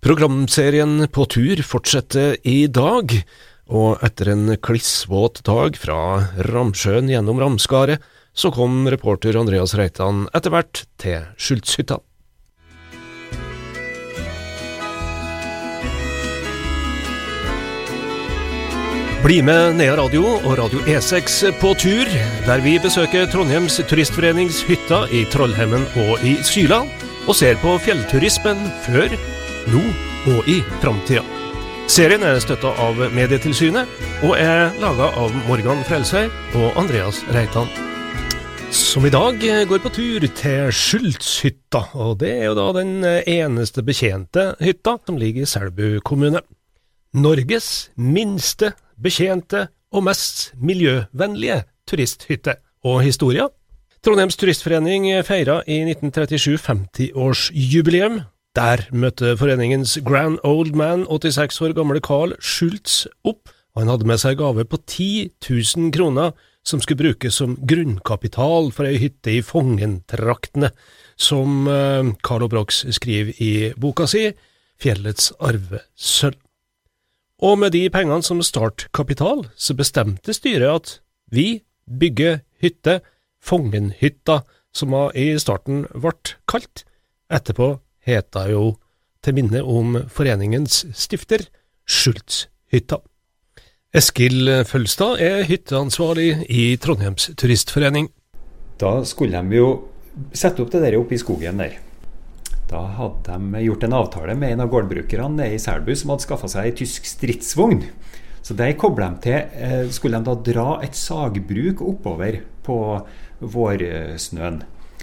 Programserien På tur fortsetter i dag, og etter en klissvåt dag fra Ramsjøen gjennom Ramskaret, så kom reporter Andreas Reitan etter hvert til Skjultshytta. Bli med Nea Radio og Radio E6 på tur, der vi besøker Trondheims Turistforenings hytta i Trollhemmen og i Syla, og ser på fjellturismen før, nå og i framtida. Serien er støtta av Medietilsynet, og er laga av Morgan Frelsøy og Andreas Reitan. Som i dag går på tur til Skjultshytta, og det er jo da den eneste betjente hytta som ligger i Selbu kommune. Norges minste betjente og mest miljøvennlige turisthytte. Og historia? Trondheims Turistforening feira i 1937 50-årsjubileum. Der møtte foreningens grand old man, 86 år gamle Carl Schultz, opp. Han hadde med seg gave på 10 000 kroner som skulle brukes som grunnkapital for ei hytte i Fongentraktene, som Carl Carlo Brox skriver i boka si Fjellets arvesølv. Og med de pengene som startkapital, så bestemte styret at vi bygger hytte, Fongenhytta, som i starten ble kalt. Etterpå heta jo, til minne om foreningens stifter, Schultzhytta. Eskil Følstad er hytteansvarlig i Trondheims Turistforening. Da skulle de jo sette opp det der oppe i skogen der. Da hadde de gjort en avtale med en av gårdbrukerne i Selbu som hadde skaffa seg ei tysk stridsvogn. Så der kobla de til eh, Skulle de da dra et sagbruk oppover på vårsnøen.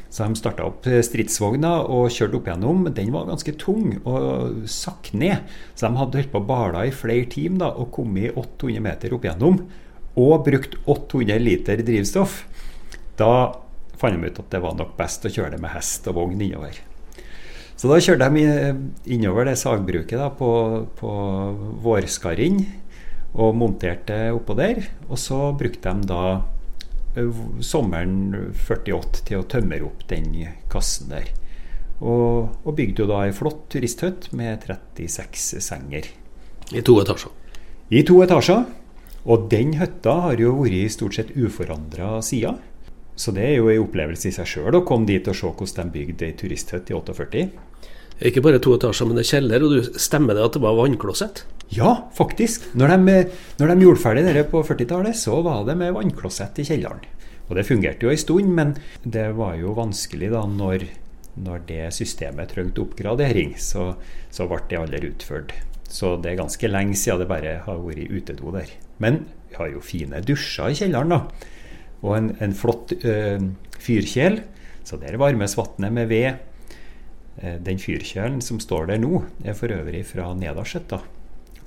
Så de starta opp stridsvogna og kjørte opp gjennom. Den var ganske tung og sakk ned. Så de hadde holdt på å bala i flere timer og kommet 800 meter opp gjennom. Og brukt 800 liter drivstoff. Da fant de ut at det var nok best å kjøre det med hest og vogn innover. Så da kjørte de innover det sagbruket da, på, på vårskarring og monterte oppå der. Og så brukte de da sommeren 48 til å tømme opp den kassen der. Og, og bygde jo da ei flott turisthytte med 36 senger. I to etasjer? I to etasjer. Og den hytta har jo vært stort sett uforandra siden. Så det er jo en opplevelse i seg sjøl å komme dit og se hvordan de bygde ei turisthytte i 48. Ikke bare to etasjer, men det er kjeller, og du stemmer det at det var vannklosett? Ja, faktisk. Når de, når de gjorde ferdig det på 40-tallet, så var det med vannklosett i kjelleren. Og det fungerte jo en stund, men det var jo vanskelig da når, når det systemet trengte oppgradering, så, så ble det aldri utført. Så det er ganske lenge siden det bare har vært utedo der. Men vi har jo fine dusjer i kjelleren, da. Og en, en flott øh, fyrkjel. Så der varmes vannet med ved. Eh, den fyrkjelen som står der nå, er for øvrig fra Nedarsøtta.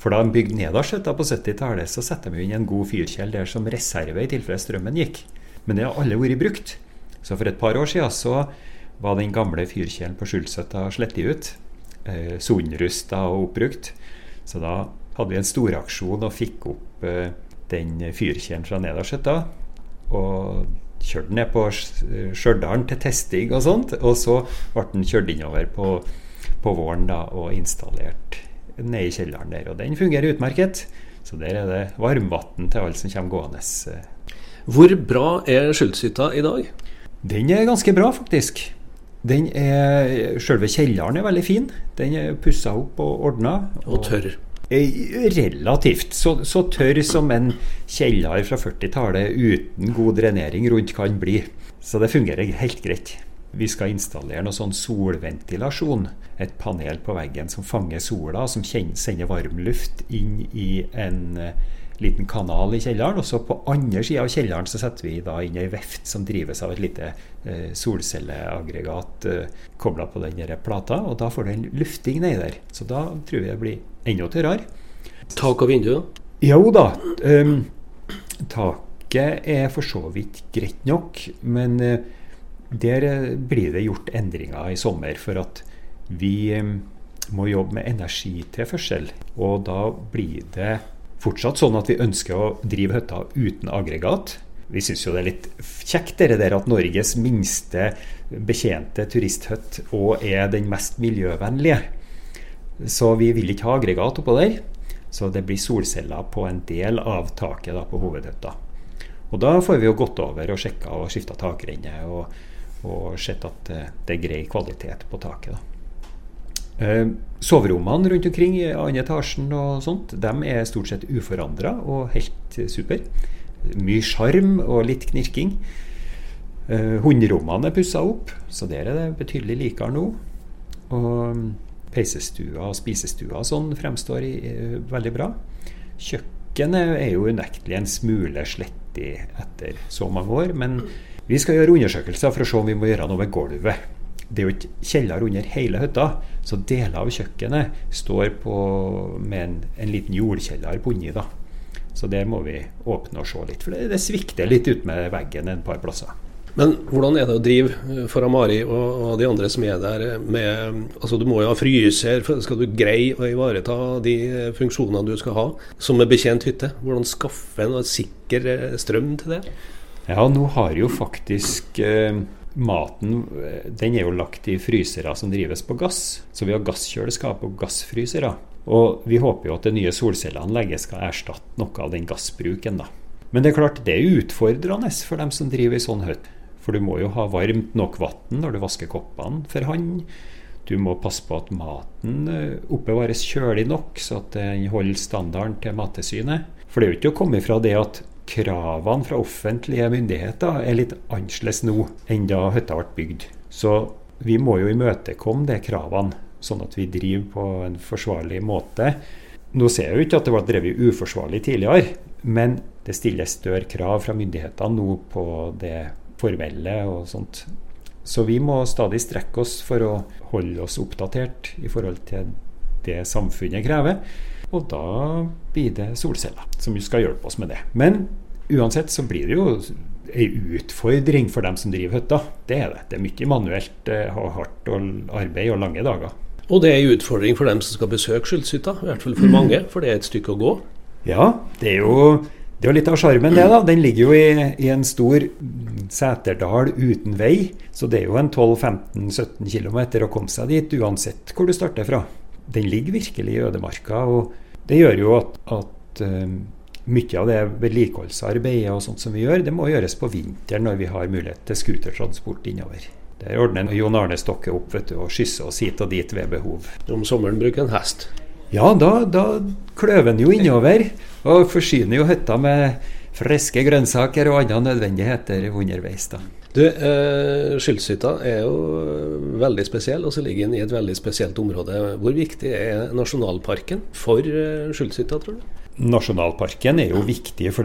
For da de bygde Nedarsøtta på 70-tallet, så satte de inn en god fyrkjel der som reserve i tilfelle strømmen gikk. Men det har alle vært brukt. Så for et par år siden så var den gamle fyrkjelen på Skjulsøtta slettet ut. Eh, Sonrusta og oppbrukt. Så da hadde vi en storaksjon og fikk opp eh, den fyrkjelen fra Nedarsøtta. Og kjørte ned på Stjørdal til testing og sånt. Og så ble den kjørt innover på, på våren da, og installert ned i kjelleren der. Og den fungerer utmerket. Så der er det varmvann til alle som kommer gående. Hvor bra er Skjuldshytta i dag? Den er ganske bra, faktisk. Den er, Selve kjelleren er veldig fin. Den er pussa opp og ordna. Og, og tørr. Relativt. Så, så, tørr som en kjeller fra 40-tallet uten god drenering rundt kan bli. Så det fungerer helt greit. Vi skal installere noe sånn solventilasjon. Et panel på veggen som fanger sola, som sender varmluft inn i en uh, liten kanal i kjelleren. Og så på andre sida av kjelleren så setter vi da inn ei veft som drives av et lite eh, solcelleaggregat eh, kobla på den plata. Og da får du en lufting nedi der. Så da tror jeg det blir enda tørrere. Tak og vindu? Jo da. Um, taket er for så vidt greit nok, men uh, der eh, blir det gjort endringer i sommer. For at vi um, må jobbe med energitilførsel. Og da blir det fortsatt sånn at vi ønsker å drive hytta uten aggregat. Vi syns jo det er litt kjekt det der at Norges minste betjente turisthytt òg er den mest miljøvennlige. Så vi vil ikke ha aggregat oppå der. Så det blir solceller på en del av taket da, på hovedhytta. Og da får vi jo gått over og sjekka og skifta takrenne og, og sett at det er grei kvalitet på taket. da. Eh, soverommene rundt omkring i andre etasjen og sånt, de er stort sett uforandra og helt super. Mye sjarm og litt knirking. Eh, Hunderommene er pussa opp, så der er det betydelig likere nå. Og peisestua og spisestua sånn fremstår i, veldig bra. Kjøkkenet er jo unektelig en smule slettig etter så mange år, men vi skal gjøre undersøkelser for å se om vi må gjøre noe med gulvet. Det er jo ikke kjeller under hele hytta, så deler av kjøkkenet står på, med en, en liten jordkjeller på inni. da. Så det må vi åpne og se litt, for det, det svikter litt ut med veggen en par plasser. Men hvordan er det å drive for Amari og, og, de andre som er der med altså Du må jo ha fryser, skal du greie å ivareta de funksjonene du skal ha som er betjent hytte? Hvordan skaffe en sikker eh, strøm til det? Ja, nå har jo faktisk eh, maten den er jo lagt i frysere som drives på gass. Så vi har gasskjøleskap og gassfrysere. Og vi håper jo at det nye solcelleanlegget skal erstatte noe av den gassbruken. da. Men det er klart det er utfordrende for dem som driver i sånn hytte. For du må jo ha varmt nok vann når du vasker koppene for hånd. Du må passe på at maten eh, oppbevares kjølig nok, så at den holder standarden til Mattilsynet. For det er jo ikke å komme ifra det at kravene fra offentlige myndigheter er litt annerledes nå enn da hytta ble bygd. Så vi må jo imøtekomme de kravene, sånn at vi driver på en forsvarlig måte. Nå ser jeg jo ikke at det var drevet uforsvarlig tidligere, men det stilles større krav fra myndighetene nå på det formelle og sånt. Så vi må stadig strekke oss for å holde oss oppdatert i forhold til det samfunnet krever. Og da blir det solceller som skal hjelpe oss med det. Men uansett så blir det jo ei utfordring for dem som driver hytta. Det er det. Det er mye manuelt eh, og hardt arbeid og lange dager. Og det er en utfordring for dem som skal besøke Skyldshytta, i hvert fall for mange, for det er et stykke å gå. Ja, det er jo det er jo litt av sjarmen, det. da. Den ligger jo i, i, en stor seterdal uten vei. Så det er jo en 12-15-17 km å komme seg dit, uansett hvor du starter fra. Den ligger virkelig i ødemarka. og Det gjør jo at, at um, mye av det vedlikeholdsarbeidet og sånt som vi gjør, det må gjøres på vinteren når vi har mulighet til scootertransport innover. Der ordner Jon Arne Stokke opp vet du, og skysser oss hit og dit ved behov. Om sommeren bruker en hest? Ja, da, da kløver en jo innover. Og forsyner jo hytta med friske grønnsaker og andre nødvendigheter underveis. da. Du, eh, Skyldshytta er jo veldig spesiell, og så ligger den i et veldig spesielt område. Hvor viktig er nasjonalparken for eh, Skyldshytta, tror du? Nasjonalparken er jo viktig, for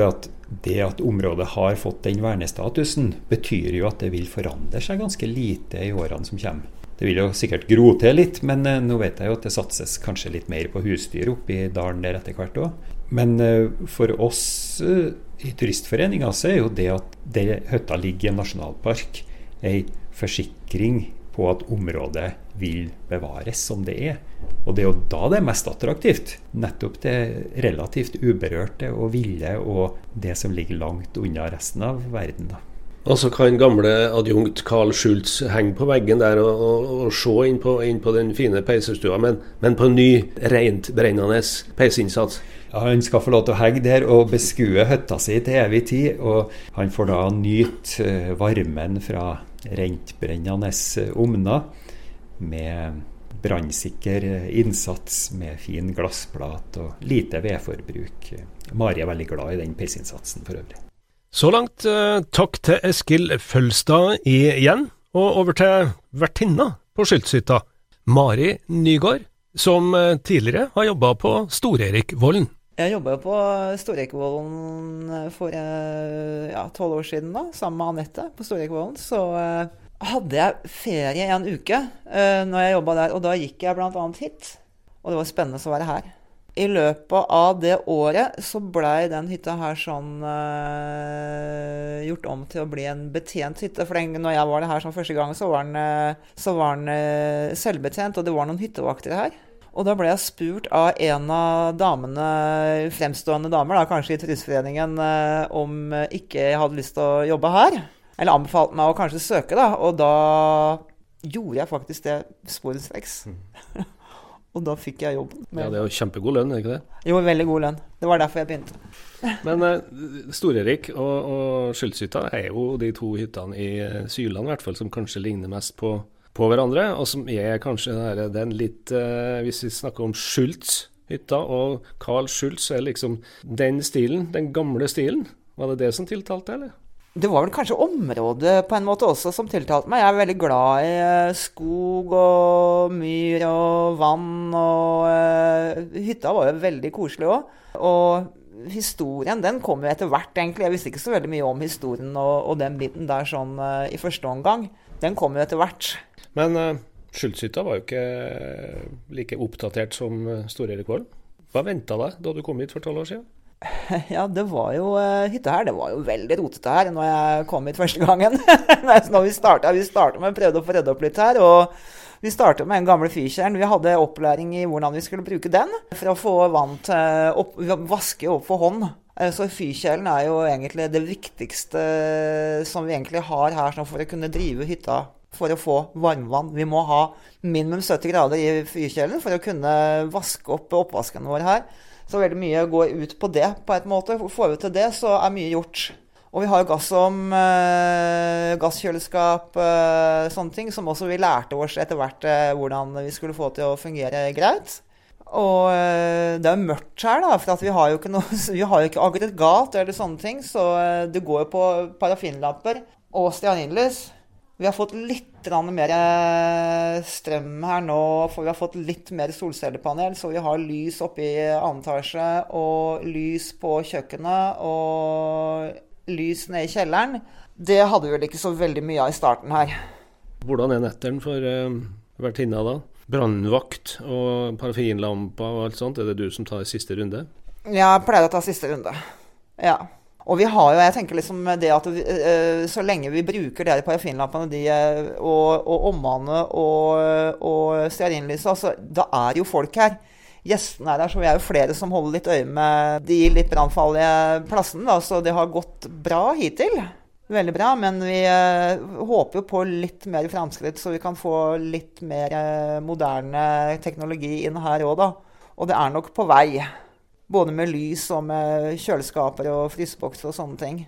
det at området har fått den vernestatusen, betyr jo at det vil forandre seg ganske lite i årene som kommer. Det vil jo sikkert gro til litt, men eh, nå vet jeg jo at det satses kanskje litt mer på husdyr oppe i dalen der etter hvert òg. Men eh, for oss eh, i Turistforeninga så er jo det at det hytta ligger i en nasjonalpark, ei forsikring på at området vil bevares som det er. Og det er jo da det er mest attraktivt. Nettopp det relativt uberørte og ville og det som ligger langt unna resten av verden. da. Og så kan gamle adjunkt Carl Schultz henge på veggen der og, og, og se inn på, inn på, den fine peisestua, men, men på ny, rent brennende peisinnsats. Ja, Han skal få lov til å henge der og beskue hytta si til evig tid. Og han får da nyte eh, varmen fra rentbrennende ovner med brannsikker innsats med fin glassplate og lite vedforbruk. Mari er veldig glad i den peisinnsatsen for øvrig. Så langt eh, takk til Eskil Følstad igjen, og over til vertinna på Skyldshytta, Mari Nygaard, som eh, tidligere har jobba på Stor-Erik-Vollen. Jeg jobba på Stor-Erik-Vollen eh, for tolv ja, år siden, da, sammen med Anette på Stor-Erik-Vollen. Så hadde jeg ferie en uke uh, når jeg jobba der, og da gikk jeg bl.a. hit. Og det var spennende å være her i løpet av det året så blei den hytta her sånn uh, gjort om til å bli en betjent hytte. For den, når jeg var det her sånn første gang, så var den, så var den uh, selvbetjent, og det var noen hyttevakter her. Og da ble jeg spurt av en av damene, fremstående damer, da, kanskje i Turistforeningen, om ikke jeg hadde lyst til å jobbe her. Eller anbefalte meg å kanskje søke, da. Og da gjorde jeg faktisk det sporenstreks. Mm. Og da fikk jeg jobben. Ja, Det er jo kjempegod lønn, er ikke det? Jo, veldig god lønn. Det var derfor jeg begynte. Men Stor Erik og, og Skjøldshytta er jo de to hyttene i eh, Syland i hvert fall som kanskje ligner mest på, på hverandre, og som er kanskje den, litt eh, Hvis vi snakker om Schultz-hytta og Carl Schultz, er liksom den stilen, den gamle stilen. Var det det som tiltalte, eller? Det var vel kanskje området på en måte også som tiltalte meg. Jeg er veldig glad i eh, skog og myr og vann, og uh, hytta var jo veldig koselig òg. Og historien den kom jo etter hvert, egentlig. Jeg visste ikke så veldig mye om historien og, og den biten der sånn i første omgang. Den kom jo etter hvert. Men uh, Skjuldshytta var jo ikke like oppdatert som Stor-Erik Vold. Hva venta deg da du kom hit for tolv år siden? Ja, det var jo uh, hytta her. Det var jo veldig rotete her når jeg kom hit første gangen. når vi starta, vi starta med å prøve å få rydda opp litt her. og vi starta med den gamle fyrkjelen. Vi hadde opplæring i hvordan vi skulle bruke den for å få vann til opp, vaske opp for hånd. Eh, så fyrkjelen er jo egentlig det viktigste som vi egentlig har her for å kunne drive hytta for å få varmvann. Vi må ha minimum 70 grader i fyrkjelen for å kunne vaske opp oppvasken vår her. Så veldig mye går ut på det, på en måte. Får vi til det, så er mye gjort. Og vi har gassom, eh, gasskjøleskap, eh, sånne ting, som også vi lærte oss etter hvert eh, hvordan vi skulle få til å fungere greit. Og det er mørkt her, da, for vi har jo ikke noe, har jo ikke aggregat eller sånne ting. Så det går jo på parafinlamper og stearinlys. Vi har fått litt mer eh, strøm her nå, for vi har fått litt mer solcellepanel. Så vi har lys oppe i annen etasje, og lys på kjøkkenet og lys nede i kjelleren. Det hadde vi vel ikke så veldig mye av i starten her. Hvordan er netteren for uh, vertinna da? Brannvakt og parafinlampa og alt sånt, er det du som tar siste runde? Ja, jeg pleier å ta siste runde. Ja. Og vi har jo, jeg tenker liksom det at vi, uh, så lenge vi bruker de parafinlampene de, uh, og, og omvannet og, og stearinlyset, altså, da er jo folk her. Gjestene er her, så vi er jo flere som holder litt øye med de litt brannfarlige plassene. Da, så det har gått bra hittil. Veldig bra. Men vi håper jo på litt mer framskritt, så vi kan få litt mer moderne teknologi inn her òg, da. Og det er nok på vei. Både med lys og med kjøleskaper og frysebokser og sånne ting.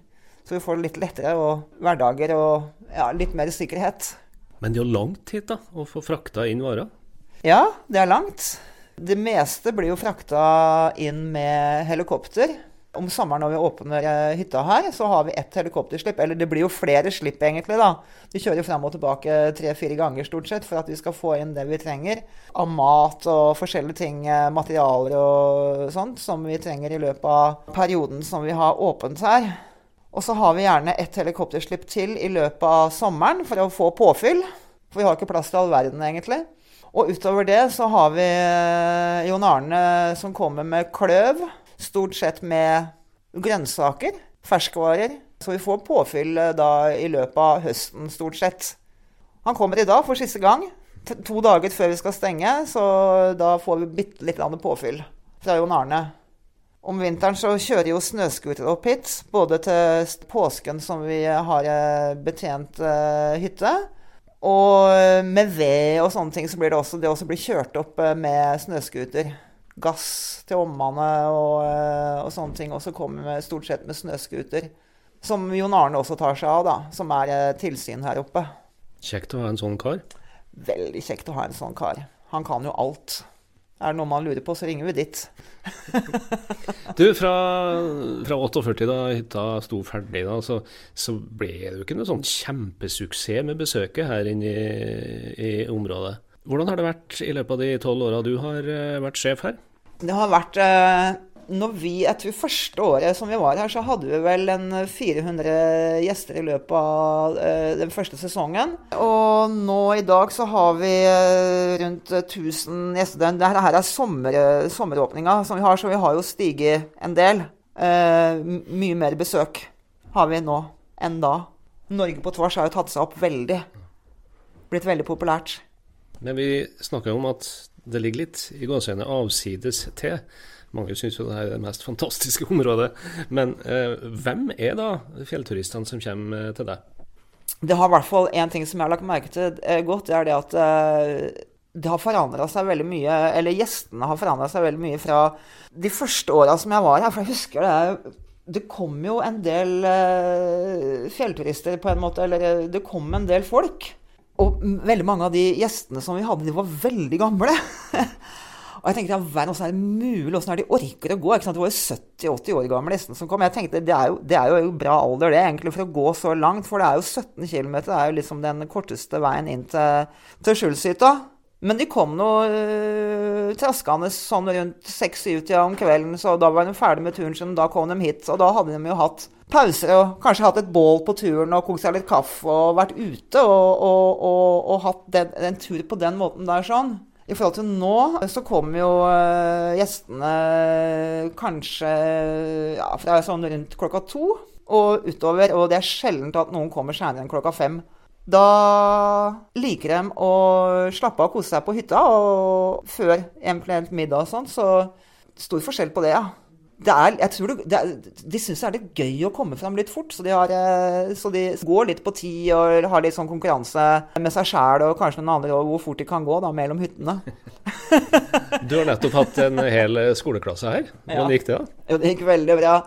Så vi får det litt lettere og hverdager og ja, litt mer sikkerhet. Men det er jo langt hit, da, å få frakta inn varer? Ja, det er langt. Det meste blir jo frakta inn med helikopter om sommeren når vi åpner eh, hytta her, så har vi ett helikopterslipp. Eller det blir jo flere slipp, egentlig. da. Vi kjører fram og tilbake tre-fire ganger stort sett for at vi skal få inn det vi trenger av mat og forskjellige ting, eh, materialer og sånt, som vi trenger i løpet av perioden som vi har åpent her. Og så har vi gjerne ett helikopterslipp til i løpet av sommeren for å få påfyll. For vi har ikke plass til all verden, egentlig. Og utover det så har vi eh, Jon Arne som kommer med kløv. Stort sett med grønnsaker, ferskvarer. Så vi får påfyll eh, da i løpet av høsten, stort sett. Han kommer i dag for siste gang. To dager før vi skal stenge, så da får vi bitte litt påfyll fra Jon Arne. Om vinteren så kjører jo snøscooter opp hit, både til påsken som vi har eh, betjent uh, hytte, og med ved og sånne ting så blir det også, det også blir kjørt opp med snøscooter gass til ommannet og, eh, og, sånne ting. Og så kommer vi stort sett med snøscooter. Som Jon Arne også tar seg av, da. Som er eh, tilsyn her oppe. Kjekt å ha en sånn kar. Veldig kjekt å ha en sånn kar. Han kan jo alt. Er det noe man lurer på, så ringer vi dit. du, fra, fra 48, da hytta sto ferdig, da, så, så, ble det jo ikke noe sånn kjempesuksess med besøket her inne i, i området. Hvordan har det vært i løpet av de tolv åra du har eh, vært sjef her? Det har vært eh, når vi, Jeg tror første året som vi var her, så hadde vi vel en 400 gjester i løpet av eh, den første sesongen. Og nå i dag så har vi rundt 1000 gjester. Dette her er sommer, sommeråpninga som vi har, så vi har jo stiget en del. mye mer besøk har vi nå enn da. Norge på tvers har jo tatt seg opp veldig. Blitt veldig populært. Men vi snakker jo om at det ligger litt i gåseøynene avsides til. Mange syns jo det er det mest fantastiske området. Men eh, hvem er da fjellturistene som kommer til deg? Det har i hvert fall én ting som jeg har lagt merke til eh, godt. Det er det at eh, det har forandra seg veldig mye, eller gjestene har forandra seg veldig mye fra de første åra som jeg var her. For jeg husker det Det kom jo en del fjellturister, på en måte. Eller eh, det kom en del folk. Og veldig mange av de gjestene som vi hadde, de var veldig gamle. og jeg tenkte, ja, Åssen er det mulig? Åssen er de orker å gå? Ikke sant? Det var jo 70-80 år gamle gjestene som kom. Jeg tenkte, det er, jo, det er, jo, bra alder det, egentlig, for å gå så langt. For det er jo 17 km. Det er jo liksom den korteste veien inn til, til Skjulshytta. Men de kom nå uh, traskende sånn rundt seks-syv-tida om kvelden, så da var de ferdig med turen sin. Da kom de hit, og da hadde de jo hatt pauser og kanskje hatt et bål på turen og kokt seg litt kaffe og vært ute og, og, og, og hatt den, en tur på den måten der sånn. I forhold til nå så kommer jo uh, gjestene kanskje ja, fra sånn rundt klokka to og utover, og det er sjelden at noen kommer senere enn klokka fem. Da liker de å slappe av og kose seg på hytta, og før eventuelt middag og sånn, så stor forskjell på det, ja. Det er, jeg tror det, det er, de syns det er litt gøy å komme fram litt fort, så de, har, eh, så de går litt på tid og har litt sånn konkurranse med seg sjæl og kanskje noen andre og hvor fort de kan gå da, mellom hyttene. du har nettopp hatt en hel skoleklasse her. Hvordan gikk det? da? Jo, det gikk veldig bra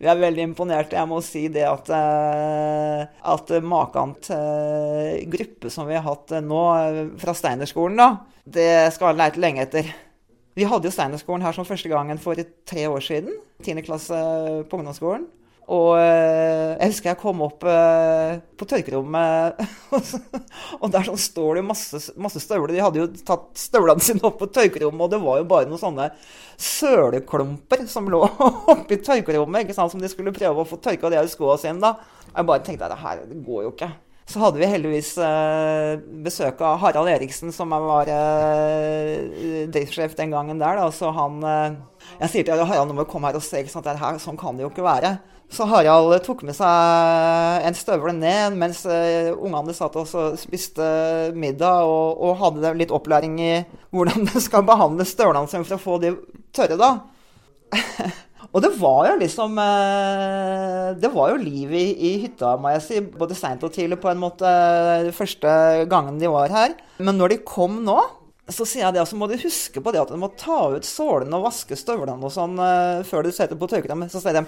vi er veldig imponerte. Jeg må si det at, eh, at maken til gruppe som vi har hatt eh, nå eh, fra Steinerskolen, da, det skal leite lenge etter. Vi hadde jo Steinerskolen her som første gangen for tre år siden. Tiende klasse på ungdomsskolen. Og eh, jeg husker jeg kom opp eh, på tørkerommet, og der sånn står det masse, masse støvler. De hadde jo tatt støvlene sine opp på tørkerommet, og det var jo bare noen sånne søleklumper som lå oppi tørkerommet, ikke sant, som de skulle prøve å få tørka de skoene sine. da. Jeg bare tenkte at det her går jo ikke. Så hadde vi heldigvis eh, besøk av Harald Eriksen, som var driftssjef den gangen der. Da. Så han Jeg sier til Harald nå må du komme her og se, ikke sant, det her, sånn kan det jo ikke være. Så Harald tok med seg en støvel ned mens uh, ungene satt og spiste middag og, og, hadde litt opplæring i hvordan det skal behandle støvlene sine for å få de tørre, da. og det var jo liksom Det var jo liv i, i, hytta, må jeg si. Både seint og tidlig, på en måte, første gangen de var her. Men når de kom nå så sier jeg det, så må du huske på det at du må ta ut sålene og vaske støvlene og sånn uh, før du setter på tørkerommet. Så sier de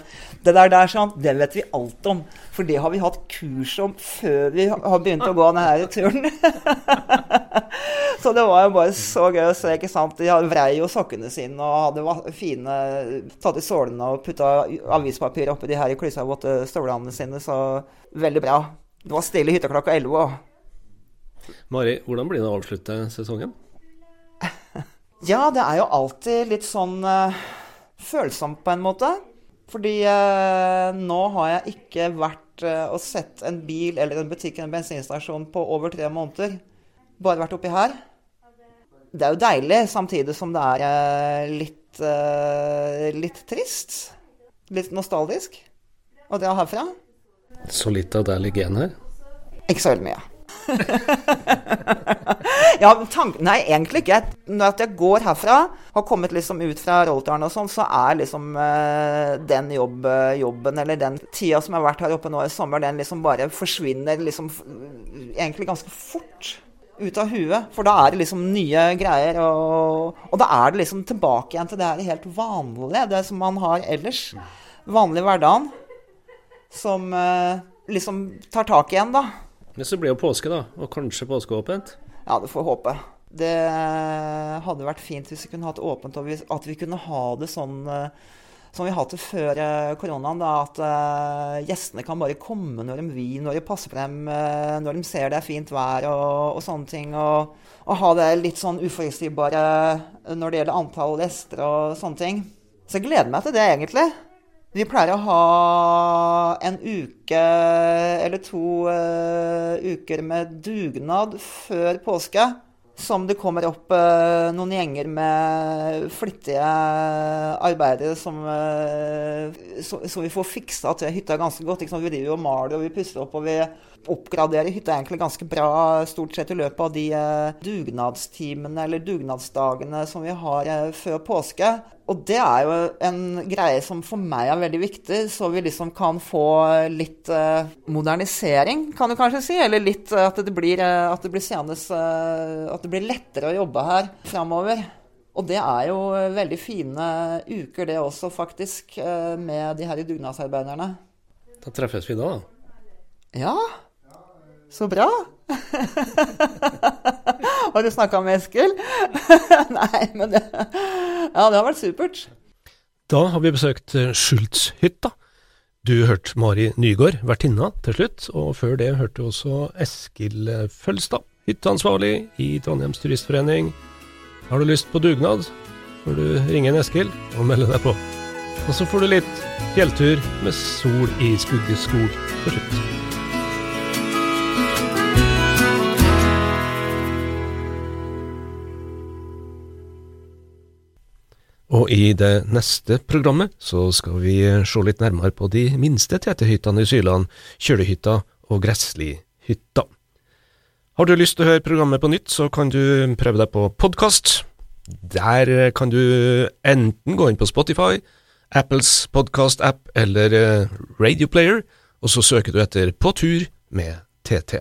det der, der sånn, det vet vi alt om, for det har vi hatt kurs om før vi har begynt å gå denne turen. så det var jo bare så gøy å se. ikke sant? De vrei jo sokkene sine og hadde fine Tatt i sålene og putta avispapir oppi de her i klissavåte støvlene sine, så veldig bra. Det var stille i hytta klokka elleve. Mari, hvordan blir det å avslutte sesongen? Ja, det er jo alltid litt sånn uh, følsomt på en måte. Fordi uh, nå har jeg ikke vært uh, og sett en bil eller en butikk eller en bensinstasjon på over tre måneder. Bare vært oppi her. Det er jo deilig, samtidig som det er litt, litt trist. Litt nostalgisk å dra herfra. Så litt av det ligger igjen her? Ikke så veldig mye. ja, tanken, Nei, egentlig ikke. Når jeg går herfra, har kommet liksom ut fra Roltaren og sånn, så er liksom uh, den jobb, jobben, eller den tida som jeg har vært her oppe nå i sommer, den liksom bare forsvinner liksom egentlig ganske fort ut av huet. For da er det liksom nye greier, og, og da er det liksom tilbake igjen til det her helt vanlige, det som man har ellers. Vanlig hverdagen. Som uh, liksom tar tak igjen, da. Men så blir jo påske, da. Og kanskje påskeåpent? Ja, det får håpe. Det hadde vært fint hvis vi kunne hatt åpent, og at vi kunne ha det sånn eh, som vi har hatt før eh, koronaen. Da, at uh, gjestene kan bare komme når de vil, når de passer på dem, uh, når de ser det er fint vær og, og sånne ting. Og, og, ha det litt sånn uforutsigbare når det gjelder antall gjester og sånne ting. Så jeg gleder meg til det, egentlig. Vi pleier å ha en uke eller to uh, uker med dugnad før påske. Som det kommer opp uh, noen gjenger med flittige arbeidere som, uh, som, som vi får fiksa til hytta ganske godt. Vi driver og maler og vi pusser opp og vi oppgraderer hytta egentlig ganske bra stort sett i løpet av de dugnadstimene eller dugnadsdagene som vi har før påske. Og det er jo en greie som for meg er veldig viktig, så vi liksom kan få litt eh, modernisering, kan du kanskje si. Eller litt uh, at det blir, uh, at det blir senest, At det blir lettere å jobbe her framover. Og det er jo veldig fine uker, det også, faktisk, med de her dugnadsarbeiderne. Da treffes vi da. Ja. Så bra. har du snakka med Eskil? Nei, men det Ja, det har vært supert. Da har vi besøkt eh, Schultz-hytta. Du hørte Mari Nygaard, vertinna, til slutt, og før det hørte du også Eskil eh, Følstad, hytteansvarlig i Trondheims Turistforening. Har du lyst på dugnad, får du ringe en Eskil og melde deg på. Og så får du litt fjelltur med sol i skuggeskog til slutt. Og i det neste programmet så skal vi se litt nærmere på de minste tetehyttene i Syland, Kjølehytta og Gresslihytta. Har du lyst til å høre programmet på nytt, så kan du prøve deg på podkast. Der kan du enten gå inn på Spotify, Apples podkast-app eller Radio Radioplayer, og så søker du etter På tur med TT.